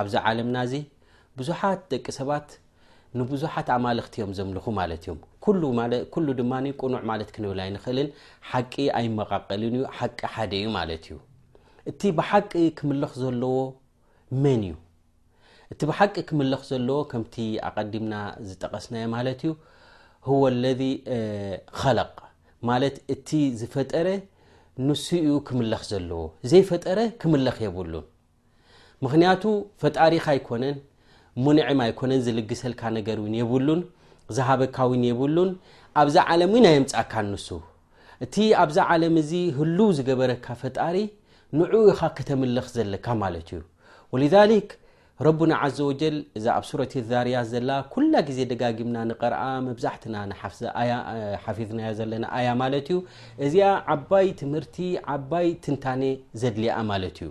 ኣብዚ ዓለምና እዚ ብዙሓት ደቂ ሰባት ንብዙሓት ኣማልኽቲ እዮም ዘምልኹ ማለት እዮም ኩሉ ማለት ኩሉ ድማ ቁኑዕ ማለት ክንብል ኣይንኽእልን ሓቂ ኣይመቃቀልን እዩ ሓቂ ሓደ እዩ ማለት እዩ እቲ ብሓቂ ክምልኽ ዘለዎ መን እዩ እቲ ብሓቂ ክምልኽ ዘለዎ ከምቲ ኣቀዲምና ዝጠቀስናዮ ማለት እዩ ህወ ለذ ኸለቅ ማለት እቲ ዝፈጠረ ንሱ እዩ ክምለኽ ዘለዎ ዘይፈጠረ ክምለኽ የብሉን ምክንያቱ ፈጣሪካ ኣይኮነን ሙንዕም ኣይኮነን ዝልግሰልካ ነገር ውን የብሉን ዝሃበካ ውን የብሉን ኣብዛ ዓለም ውን ኣየምፃካ ንሱ እቲ ኣብዛ ዓለም እዚ ህሉው ዝገበረካ ፈጣሪ ንዑ ኢካ ከተምልኽ ዘለካ ማለት እዩ ወልሊክ ረቡና ዘ ወጀል እዛ ኣብ ሱረት ዛርያት ዘላ ኩላ ግዜ ደጋጊምና ንቀርኣ መብዛሕትና ሓፊዝናዮ ዘለና ኣያ ማለት እዩ እዚኣ ዓባይ ትምህርቲ ዓባይ ትንታኔ ዘድልያኣ ማለት እዩ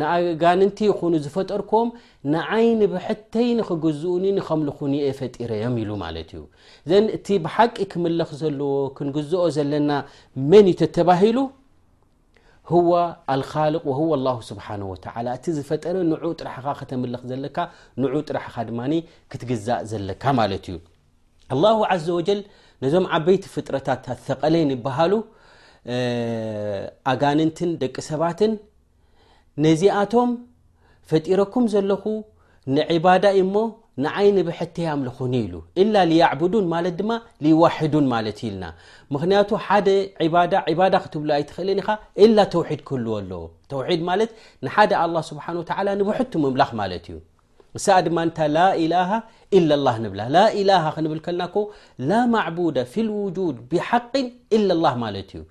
ንኣጋንንቲ ይኹኑ ዝፈጠርክዎም ንዓይ ንብሕተይ ንኽግዝኡኒ ንኸምልኹኒ እየ ፈጢረዮም ኢሉ ማለት እዩ ዘን እቲ ብሓቂ ክምለኽ ዘለዎ ክንግዝኦ ዘለና መን እዩ ተተባሂሉ ህዋ ኣልካልቅ ወህወ ኣላሁ ስብሓን ወተላ እቲ ዝፈጠረ ንዑ ጥራሕኻ ከተምልኽ ዘለካ ንዑ ጥራሕኻ ድማ ክትግዛእ ዘለካ ማለት እዩ ኣላሁ ዘ ወጀል ነዞም ዓበይቲ ፍጥረታት ኣተቐለይን ይበሃሉ ኣጋንንትን ደቂ ሰባትን ነዚኣቶም ፈጢረኩም ዘለኹ ንዒባዳ እዩ እሞ ንዓይ ንብሕተይ ኣምልኹኒ ኢሉ ኢላ ልያዕቡዱን ማለት ድማ ልዋሕዱን ማለት እዩ ኢልና ምክንያቱ ሓደ ባዳ ዕባዳ ክትብሉ ኣይትኽእልን ኢኻ ኢላ ተውሒድ ክህልዎ ኣለዎ ተውሒድ ማለት ንሓደ ኣላ ስብሓን ወተላ ንብሕቱ ምምላኽ ማለት እዩ ንሳኣ ድማ ንታ ላኢላሃ ኢላላህ ንብላ ላኢላሃ ክንብል ከልና ኮ ላ ማዕቡደ ፊ ልውጁድ ብሓቅን ኢላላህ ማለት እዩ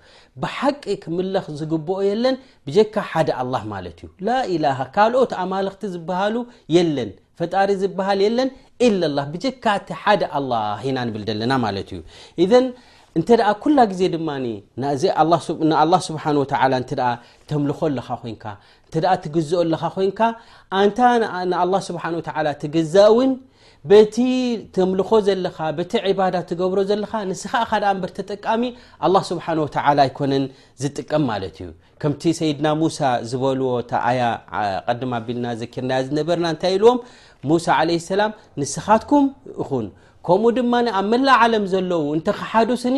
ብሓቂ ክምለኽ ዝግብኦ የለን ብጀካ ሓደ ኣላህ ማለት እዩ ላኢላሃ ካልኦት ኣማልኽቲ ዝበሃሉ የለን ፈጣሪ ዝበሃል የለን ኢላላ ብጀካ እቲ ሓደ ኣላ ኢና ንብል ዘለና ማለት እዩ እዘን እንተ ደኣ ኩላ ግዜ ድማ ንኣላ ስብሓን ወተላ እተ ተምልኾ ኣለኻ ኮንካ እንተደኣ ትግዝኦ ኣለኻ ኮይንካ ኣንታ ንኣላ ስብሓን ወተዓላ ትግዛእ እውን በቲ ተምልኾ ዘለኻ በቲ ዕባዳ ትገብሮ ዘለኻ ንስኻ እኻ ደኣ እንበር ተጠቃሚ ኣላ ስብሓን ወተዓላ ኣይኮነን ዝጥቀም ማለት እዩ ከምቲ ሰይድና ሙሳ ዝበልዎ እታ ኣያ ቀድም ኣቢልና ዘኪርናያ ዝነበርና እንታይ ኢልዎም ሙሳ ዓለ ሰላም ንስኻትኩም እኹን ከምኡ ድማ ኣብ መላእ ዓለም ዘለዉ እንተ ክሓዱ ስኒ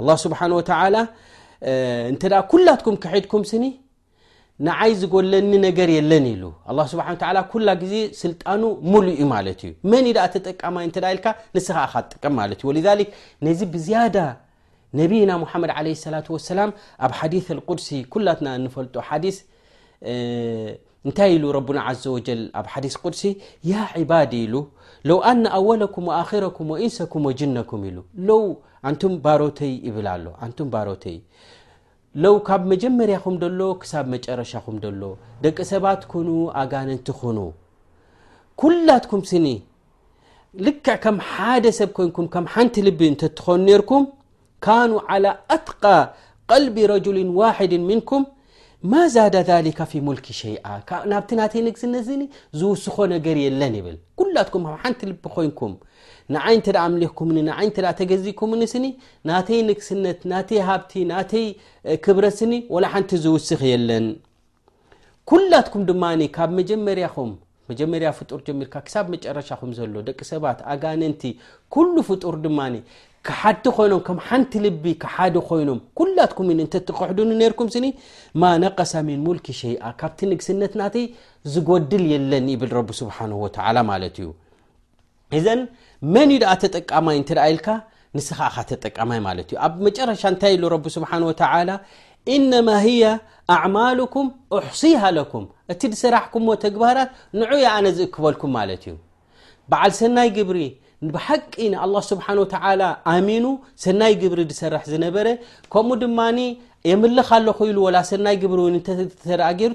ኣላ ስብሓን ወተላ እንተ ኩላትኩም ክሒድኩም ስኒ ንዓይ ዝጎለኒ ነገር የለን ኢሉ ኣላ ስብሓ ላ ኩላ ግዜ ስልጣኑ ሙሉ እዩ ማለት እዩ መን ዩ ዳኣ ተጠቃማይ እንተ ኢልካ ንስኻ እኻ ትጥቀም ማለት እዩ ወልሊክ ነዚ ብዝያዳ ነቢይና ሙሓመድ ዓለ ሰላት ወሰላም ኣብ ሓዲስ ኣልቁድሲ ኩላትና እንፈልጦ ሓዲስ እንታይ ኢሉ ረቡና ዓዘ ወጀል ኣብ ሓዲስ ቁድሲ ያ ዒባዲ ኢሉ ለው ኣነ ኣወለኩም ወኣኺረኩም ወኢንሰኩም ወጅነኩም ኢሉ ለው ኣንቱም ባሮተይ ይብል ኣሎ ኣንቱም ባሮተይ ለው ካብ መጀመርያኹም ደሎ ክሳብ መጨረሻኹም ደሎ ደቂ ሰባት ኩኑ ኣጋንንቲ ኩኑ ኩላትኩም ስኒ ልክዕ ከም ሓደ ሰብ ኮንኩም ከም ሓንቲ ልቢ እንተትኾኑ ነርኩም ካኑ ዓላ ኣትቃ ቀልቢ ረጅል ዋሕድ ምንኩም ማ ዛደ ሊካ ፊ ሙልኪ ሸይኣ ናብቲ ናተይ ንግስነት ዚኒ ዝውስኮ ነገር የለን ይብል ኩላትኩም ኣብ ሓንቲ ልቢ ኮይንኩም ንዓይ እንተ ኣምሊኽኩምኒ ንዓይ እተ ተገዚኩምኒ ስኒ ናተይ ንግስነት ናተይ ሃብቲ ናተይ ክብረት ስኒ ወላ ሓንቲ ዝውስኽ የለን ኩላትኩም ድማ ካብ መጀመርያኹም መጀመርያ ፍጡር ጀሚርካ ክሳብ መጨረሻኹም ዘሎ ደቂ ሰባት ኣጋንንቲ ኩሉ ፍጡር ድማ ክሓድቲ ኮይኖም ከም ሓንቲ ልቢ ክሓዲ ኮይኖም ኩላትኩም ን እንተትክሕዱኒ ነርኩም ስኒ ማነቀሳ ሚን ሙልኪ ሸይኣ ካብቲ ንግስነት ናተይ ዝጎድል የለን ይብል ረቢ ስብሓን ወተላ ማለት እዩ እዘን መን እዩ ደኣ ተጠቃማይ እንተ ኢልካ ንስኻ እኻ ተጠቃማይ ማለት እዩ ኣብ መጨረሻ እንታይ ኢሉ ረቢ ስብሓን ወተላ እነማ ህያ ኣዕማሉኩም ኣሕስይሃ ለኩም እቲ ዝሰራሕኩምዎ ተግባራት ንዑ የ ኣነ ዝእክበልኩም ማለት እዩ በዓል ሰናይ ግብሪ ብሓቂ ንኣላ ስብሓን ወተላ ኣሚኑ ሰናይ ግብሪ ዝሰርሕ ዝነበረ ከምኡ ድማ የምልኽ ኣለኹ ኢሉ ወላ ሰናይ ግብሪ እውን እንተ ገይሩ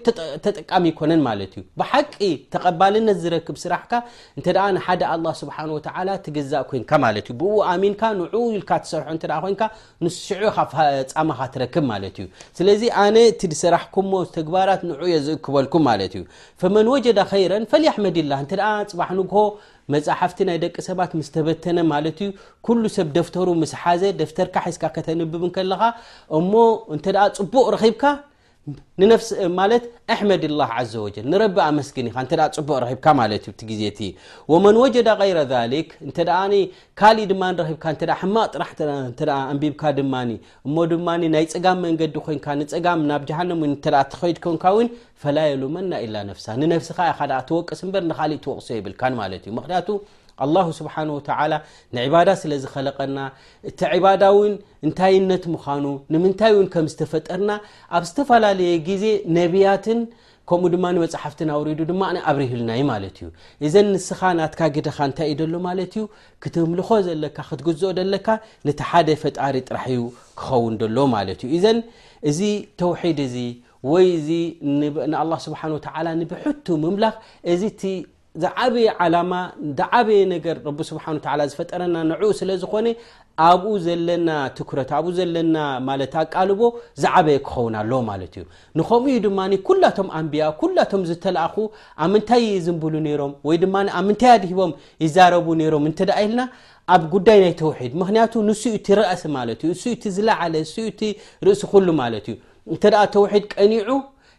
ተጠቃሚ ኣይኮነን ማለት እዩ ብሓቂ ተቐባልነት ዝረክብ ስራሕካ እንተ ንሓደ ኣላ ስብሓን ወተላ ትግዛእ ኮንካ ማለት እዩ ብኡ ኣሚንካ ንዑ ኢልካ ትሰርሑ እተ ኮንካ ንስዑ ካብ ፃማኻ ትረክብ ማለት እዩ ስለዚ ኣነ እቲ ዝሰራሕኩምሞ ተግባራት ንዑ እየ ዝእክበልኩም ማለት እዩ ፈመን ወጀዳ ኸይረን ፈልያሕመድላ እተ ፅባሕ ንግሆ መጻሕፍቲ ናይ ደቂ ሰባት ምስ ተበተነ ማለት እዩ ኩሉ ሰብ ደፍተሩ ምስ ሓዘ ደፍተርካ ሒዝካ ከተንብብ እንከለኻ እሞ እንተ ጽቡቕ ረኺብካ ንነፍስ ማለት ኣሕመድ ላህ ዘ ወጀል ንረቢ ኣመስግን ኢኻ እተ ፅቡቅ ረኪብካ ማለት እዩ እቲ ግዜ እቲ ወመን ወጀዳ غይረ ሊክ እንተ ካሊእ ድማ ረኪብካ እተ ሕማቅ ጥራሕ እተ ኣንቢብካ ድማ እሞ ድማ ናይ ፅጋም መንገዲ ኮንካ ንፀጋም ናብ ጀሃንም እተ ትኸይድ ኮንካ ውን ፈላየሉመና ኢላ ነፍሳ ንነፍስኻ ኢኻ ኣ ትወቅስ እበር ንካሊእ ትወቕሶ የብልካን ማለት እዩ ምክንያቱ ኣላሁ ስብሓን ወተዓላ ንዕባዳ ስለ ዝኸለቀና እቲ ዕባዳ እውን እንታይነት ምዃኑ ንምንታይ እውን ከም ዝተፈጠርና ኣብ ዝተፈላለየ ግዜ ነቢያትን ከምኡ ድማ ንመፅሓፍትን ኣውሪዱ ድማ ኣብሪህልና ዩ ማለት እዩ እዘን ንስኻ ናትካ ግደኻ እንታይ እዩ ደሎ ማለት እዩ ክትምልኾ ዘለካ ክትግዝኦ ዘለካ ነቲ ሓደ ፈጣሪ ጥራሕ እዩ ክኸውን ደሎ ማለት እዩ እዘን እዚ ተውሒድ እዚ ወይ እዚ ንኣላ ስብሓን ወተዓላ ንብሕቱ ምምላኽ እዚ እቲ ዝዓበየ ዓላማ ዝዓበየ ነገር ረቢ ስብሓን ወተዓላ ዝፈጠረና ንዕኡ ስለ ዝኾነ ኣብኡ ዘለና ትኩረት ኣብኡ ዘለና ማለት ኣቃልቦ ዝዓበየ ክኸውን ኣለዎ ማለት እዩ ንከምኡ እዩ ድማ ኩላቶም ኣንቢያ ኩላቶም ዝተላኣኹ ኣብ ምንታይ ዝንብሉ ነይሮም ወይ ድማ ኣብ ምንታይ ኣድሂቦም ይዛረቡ ነይሮም እንተ ደኣ ኢልና ኣብ ጉዳይ ናይ ተውሒድ ምክንያቱ ንስኡ እቲ ርእሲ ማለት እዩ እሱ እቲ ዝለዓለ እሱ እቲ ርእሲ ኩሉ ማለት እዩ እንተ ተውሒድ ቀኒዑ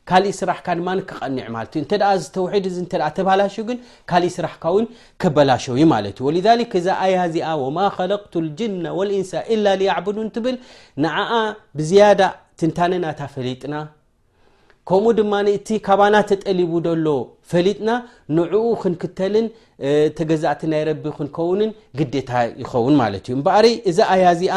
ካሊእ ስራሕካ ድማ ክቐንዕ ማለት እዩ እንተ እዚ ተውሒድ እዚ እተ ተባላሹ ግን ካሊእ ስራሕካ ውን ክበላሸው እዩ ማለት እዩ ወልሊክ እዛ ኣያ እዚኣ ወማ ከለቅቱ ልጅነ ወልእንሳ ኢላ ያዕቡዱ ትብል ንዓኣ ብዝያዳ ትንታነናታ ፈሊጥና ከምኡ ድማ እቲ ካባና ተጠሊቡ ዘሎ ፈሊጥና ንዕኡ ክንክተልን ተገዛእቲ ናይ ረቢ ክንከውንን ግዴታ ይኸውን ማለት እዩ እበኣርይ እዛ ኣያ እዚኣ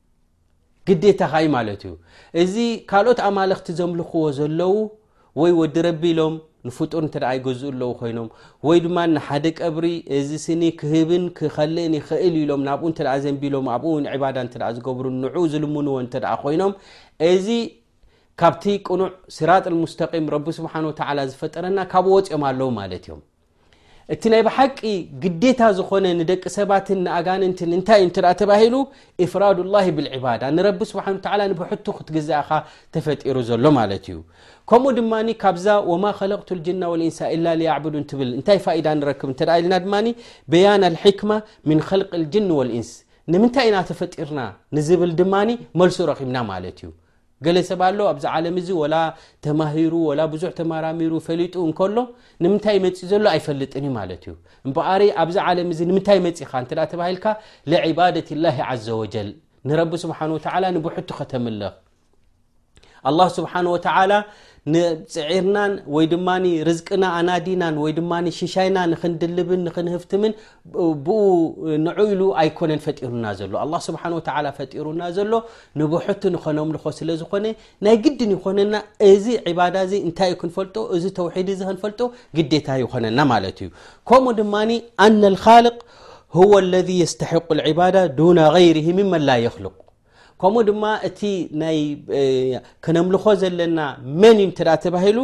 ግዴታኻ እዩ ማለት እዩ እዚ ካልኦት ኣማለኽቲ ዘምልኽዎ ዘለዉ ወይ ወዲ ረቢ ኢሎም ንፍጡር እንተ ኣይገዝኡ ኣለዉ ኮይኖም ወይ ድማ ንሓደ ቀብሪ እዚ ስኒ ክህብን ክኸልእን ይኽእል ኢሎም ናብኡ እተ ዘንቢሎም ኣብኡ ን ዕባዳ እተ ዝገብሩ ንዑ ዝልምንዎ እተ ኮይኖም እዚ ካብቲ ቅኑዕ ስራጥ ሙስተቂም ረቢ ስብሓን ወተላ ዝፈጠረና ካብኡ ወፅኦም ኣለዉ ማለት እዮም እቲ ናይ ብሓቂ ግዴታ ዝኾነ ንደቂ ሰባትን ንኣጋንንትን እንታይ እዩ ተ ተባሂሉ እፍራድ ላሂ ብልዕባዳ ንረቢ ስብሓን ላ ንብሕቱ ክትግዛእኻ ተፈጢሩ ዘሎ ማለት እዩ ከምኡ ድማ ካብዛ ወማ ከለቅቱ ልጅና ወልእንሳ ኢላ ሊያዕብዱ ትብል እንታይ ፋኢዳ ንረክብ እተ ኢልና ድማ በያን ልሕክማ ምን ኸልቅ ልጅን ወልእንስ ንምንታይ ኢና ተፈጢርና ንዝብል ድማ መልሱ ረኺብና ማለት እዩ ገለ ሰብ ኣሎ ኣብዚ ዓለም እዚ ወላ ተማሂሩ ወላ ብዙሕ ተማራሚሩ ፈሊጡ እንከሎ ንምንታይ መፂ ዘሎ ኣይፈልጥን እዩ ማለት እዩ እምበኣሪ ኣብዚ ዓለም እዚ ንምንታይ መፂኻ እንተ ተባሂልካ ልዕባደት ላሂ ዘ ወጀል ንረቢ ስብሓን ወተላ ንብሕቱ ከተምልኽ ኣላህ ስብሓን ወተዓላ ንፅዒርናን ወይ ድማ ርዝቅና ኣናዲናን ወይ ድማ ሽሻይና ንክንድልብን ንክንህፍትምን ብኡ ንዑ ኢሉ ኣይኮነን ፈጢሩና ዘሎ ኣላ ስብሓን ወተላ ፈጢሩና ዘሎ ንብሕቱ ንኸነምልኾ ስለ ዝኾነ ናይ ግድን ይኾነና እዚ ዕባዳ እዚ እንታይ እዩ ክንፈልጦ እዚ ተውሒድ እዚ ክንፈልጦ ግዴታ ይኾነና ማለት እዩ ከምኡ ድማ ኣነ ልካልቅ ህወ ለذ የስተሕቁ ዕባዳ ዱና غይርሂ ምመላ የክልቁ ከምኡ ድማ እቲ ናይ ከነምልኾ ዘለና መን እዩ እንተ ተባሂሉ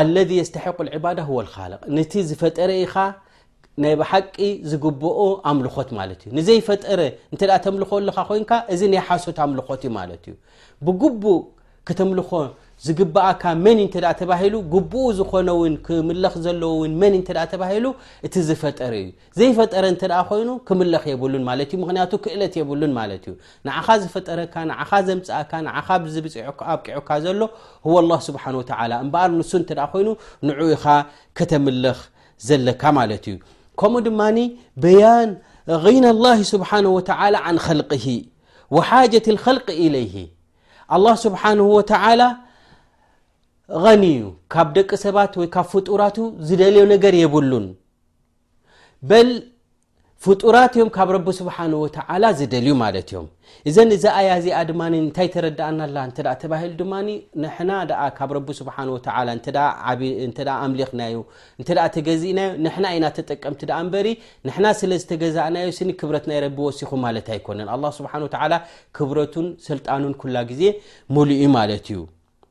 ኣለذ የስተሒق ዕባዳ ህ ልካልቅ ነቲ ዝፈጠረ ኢኻ ናይ ብሓቂ ዝግብኦ ኣምልኾት ማለት እዩ ንዘይፈጠረ እንተ ተምልኾ ኣለካ ኮይንካ እዚ ናይ ሓሶት ኣምልኾት እዩ ማለት እዩ ብግቡእ ከተምልኾ ዝግብኣካ መን እዩ እተ ተባሂሉ ግቡኡ ዝኾነውን ክምለኽ ዘለዎውን መን እተ ተባሂሉ እቲ ዝፈጠረ እዩ ዘይፈጠረ እንተ ኮይኑ ክምለኽ የብሉን ማለት እዩ ምክንያቱ ክእለት የብሉን ማለት እዩ ንዓኻ ዝፈጠረካ ንዓኻ ዘምፅእካ ንዓኻ ብዝብፅኣብቂዑካ ዘሎ ህወ ላ ስብሓን ወተላ እምበኣር ንሱ እንተ ኮይኑ ንዑ ኢኻ ከተምልኽ ዘለካ ማለት እዩ ከምኡ ድማ በያን غና ላ ስብሓን ወተላ ዓን ኸልቅ ወሓጀት ልከልቅ ኢለይ ኣላ ስብሓን ወተላ ኒ እዩ ካብ ደቂ ሰባት ወይ ካብ ፍጡራቱ ዝደልዮ ነገር የብሉን በል ፍጡራት እዮም ካብ ረቢ ስብሓን ወተዓላ ዝደልዩ ማለት እዮም እዘን እዛ ኣያ እዚኣ ድማ እንታይ ተረዳእና ኣላ እተ ተባሂሉ ድማ ንሕና ደኣ ካብ ረቢ ስብሓን ወተላ እተ ኣምሊኽናዩ እተ ተገዚእናዩ ንሕና ኢና ተጠቀምቲ ደኣ እንበሪ ንሕና ስለ ዝተገዛእናዮ ስኒ ክብረት ናይ ረቢ ወሲኹ ማለት ኣይኮነን ኣላ ስብሓን ወተላ ክብረቱን ስልጣኑን ኩላ ግዜ ሙሉእ ማለት እዩ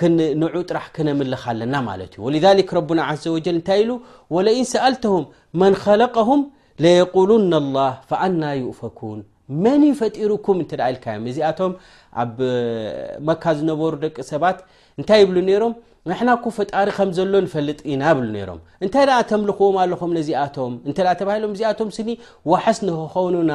ክን ንዑ ጥራሕ ክነምልኽ ኣለና ማለት እዩ ወልዛሊክ ረቡና ዓዘ ወጀል እንታይ ኢሉ ወለኢን ሰኣልተሁም መን ኸለቀሁም ለየቁሉና ላህ ፈኣና ዩእፈኩን መን እዩ ፈጢሩኩም እንተ ደ ኢልካዮም እዚኣቶም ኣብ መካ ዝነበሩ ደቂ ሰባት እንታይ ይብሉ ነይሮም ንሕና ኮ ፈጣሪ ከም ዘሎ ንፈልጥ ኢና ብሉ ነይሮም እንታይ ደኣ ተምልኽዎም ኣለኹም ነዚኣቶም እንተ ተባሂሎም እዚኣቶም ስኒ ዋሕስ ንክኸውኑና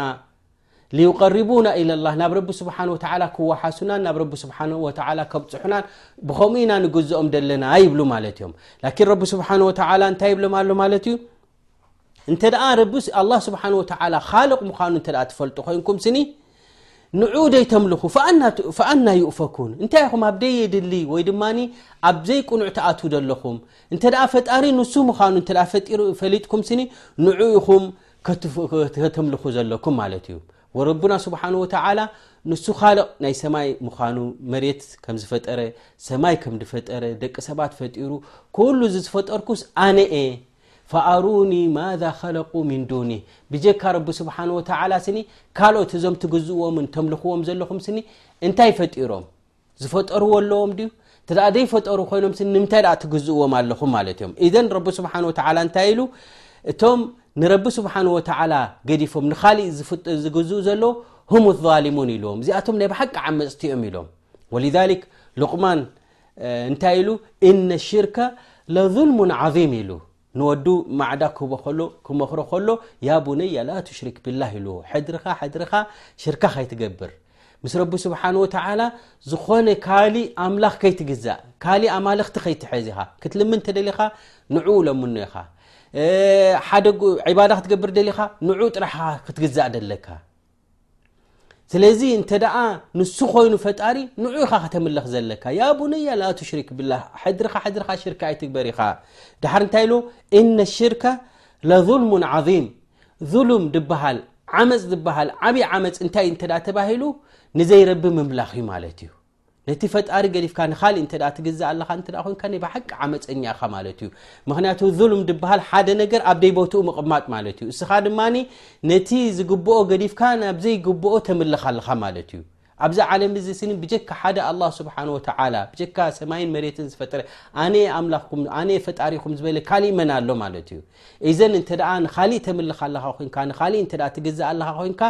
ሊዩቀሪቡና ኢለ ላ ናብ ረቢ ስብሓን ወተላ ክወሓሱናን ናብ ረቢ ስብሓ ወተላ ከብፅሑናን ብከምኡ ኢና ንግዝኦም ደለና ይብሉ ማለት እዮም ላኪን ረቢ ስብሓን ወተላ እንታይ ይብሎም ኣሎ ማለት እዩ እንተ ረቢ ኣላ ስብሓን ወተላ ካልቅ ምኳኑ እተ ትፈልጡ ኮይንኩም ስኒ ንዑ ደይ ተምልኹ ፈኣና ይእፈኩን እንታይ ይኹም ኣብ ደይ የድሊ ወይ ድማ ኣብ ዘይቅኑዕ ትኣት ዘለኹም እንተ ፈጣሪ ንሱ ምኳኑ እተ ፈሊጥኩም ስኒ ንዑ ኢኹም ከተምልኹ ዘለኩም ማለት እዩ ወረብና ስብሓን ወተላ ንሱ ካልቕ ናይ ሰማይ ምዃኑ መሬት ከም ዝፈጠረ ሰማይ ከም ዝፈጠረ ደቂ ሰባት ፈጢሩ ኩሉ እዚ ዝፈጠርኩስ ኣነ እየ ፈኣሩኒ ማዛ ከለቁ ምን ዱኒ ብጀካ ረቢ ስብሓን ወተላ ስኒ ካልኦት እዞም ትግዝእዎምን ተምልኽዎም ዘለኹም ስኒ እንታይ ፈጢሮም ዝፈጠርዎ ኣለዎም ድዩ እተ ዘይፈጠሩ ኮይኖም ንምንታይ ኣ ትግዝእዎም ኣለኹም ማለት እዮም እዘን ረቢ ስብሓን ወተላ እንታይ ኢሉ እቶም ንረቢ ስብሓን ወተላ ገዲፎም ንካሊእ ዝግዝኡ ዘሎ ሁም ዛሊሙን ኢልዎም እዚኣቶም ናይ ብሓቂ ዓመፅቲ እዮም ኢሎም ወልሊክ ሉቕማን እንታይ ኢሉ እነ ሽርከ ለظልሙን ዓظም ኢሉ ንወዱ ማዕዳ ክህቦ ከሎ ክመኽሮ ከሎ ያ ቡነያ ላ ትሽሪክ ቢላህ ይልዎ ሕድርኻ ሕድርኻ ሽርካ ከይትገብር ምስ ረቢ ስብሓን ወተዓላ ዝኾነ ካሊእ ኣምላኽ ከይትግዛእ ካሊእ ኣማልኽቲ ከይትሐዝ ኢኻ ክትልምን እንተደሊኻ ንዑ ለምኖ ኢኻ ሓደ ዕባዳ ክትገብር ደሊኻ ንዑ ጥራሕኻ ክትግዛእ ደለካ ስለዚ እንተ ደኣ ንሱ ኮይኑ ፈጣሪ ንዑ ኢኻ ከተምልኽ ዘለካ ያ ቡነያ ላኣትሽሪክ ብላ ሕድርኻ ሕድርኻ ሽርክ ኣይትግበር ኢኻ ድሓር እንታይ ኢሉ እነ ሽርከ ለظልሙን ዓظም ظሉም ድበሃል ዓመፅ ዝበሃል ዓብዪ ዓመፅ እንታይ እተ ተባሂሉ ንዘይረቢ ምምላኽ እዩ ማለት እዩ ነቲ ፈጣሪ ገዲፍካ ንካሊእ እተ ትግዛእ ኣለካ እ ኮንካ ናይ ብሓቂ ዓመፀኛ ኢካ ማለት እዩ ምክንያቱ ሉም ድበሃል ሓደ ነገር ኣብ ደይ ቦትኡ ምቕማጥ ማለት እዩ እስኻ ድማ ነቲ ዝግብኦ ገዲፍካ ናብ ዘይግብኦ ተምልኽ ኣለካ ማለት እዩ ኣብዚ ዓለም እዚ ስኒ ብጀካ ሓደ ኣላ ስብሓን ወተላ ብጀካ ሰማይን መሬትን ዝፈጥረ ኣነ ኣምላኽኩም ኣነ ፈጣሪኹም ዝበለ ካሊእ መና ኣሎ ማለት እዩ እዘን እንተ ንካሊእ ተምልኽ ኣለካ ኮንካ ንካሊእ እተ ትግዛእ ኣለካ ኮንካ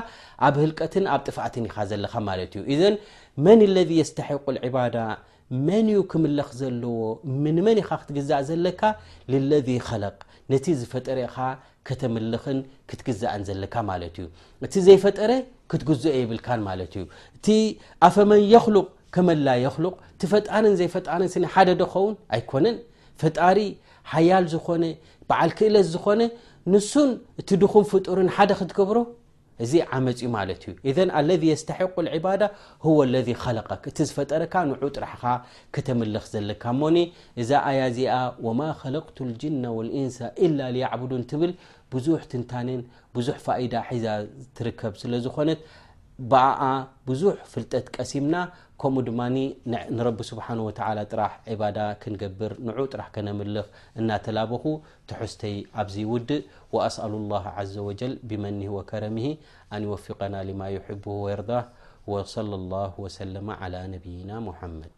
ኣብ ህልቀትን ኣብ ጥፍኣትን ኢካ ዘለካ ማለት እዩ እዘን መን ለዚ የስተሒቁ ልዕባዳ መን እዩ ክምለኽ ዘለዎ ምንመን ኢኻ ክትግዛእ ዘለካ ልለዚ ኸለቅ ነቲ ዝፈጠረ ኢኻ ከተምልኽን ክትግዛእን ዘለካ ማለት እዩ እቲ ዘይፈጠረ ክትግዝኦ የብልካን ማለት እዩ እቲ ኣፈመን የክሉቅ ከመላ የክሉቅ እቲ ፈጣርን ዘይፈጣርን ስኒ ሓደ ዶኸውን ኣይኮነን ፈጣሪ ሓያል ዝኾነ በዓል ክእለት ዝኾነ ንሱን እቲ ድኹም ፍጡርን ሓደ ክትገብሮ እዚ ዓመጽ እዩ ማለት እዩ ኢዘን ኣለዚ የስተሒቁ ልዕባዳ ሁወ ለዚ ኸለቀክ እቲ ዝፈጠረካ ንዑ ጥራሕኻ ክተምልኽ ዘለካ እሞኒ እዛ ኣያ እዚኣ ወማ ኸለቅቱ ልጅና ወልኢንሳ ኢላ ልያዕቡዱን ትብል ብዙሕ ትንታኔን ብዙሕ ፋኢዳ ሒዛ ትርከብ ስለ ዝኾነት ብኣኣ ብዙሕ ፍልጠት ቀሲምና ከምኡ ድማ ንረቢ ስብሓን ወተዓላ ጥራሕ ዕባዳ ክንገብር ንዑ ጥራሕ ከነምልኽ እናተላበኹ تحستي بز ودء وأسأل الله عز وجل بمنه وكرمه أن وفقنا لم يحبه ويرض وصلى الله وسلم على نبينا محمد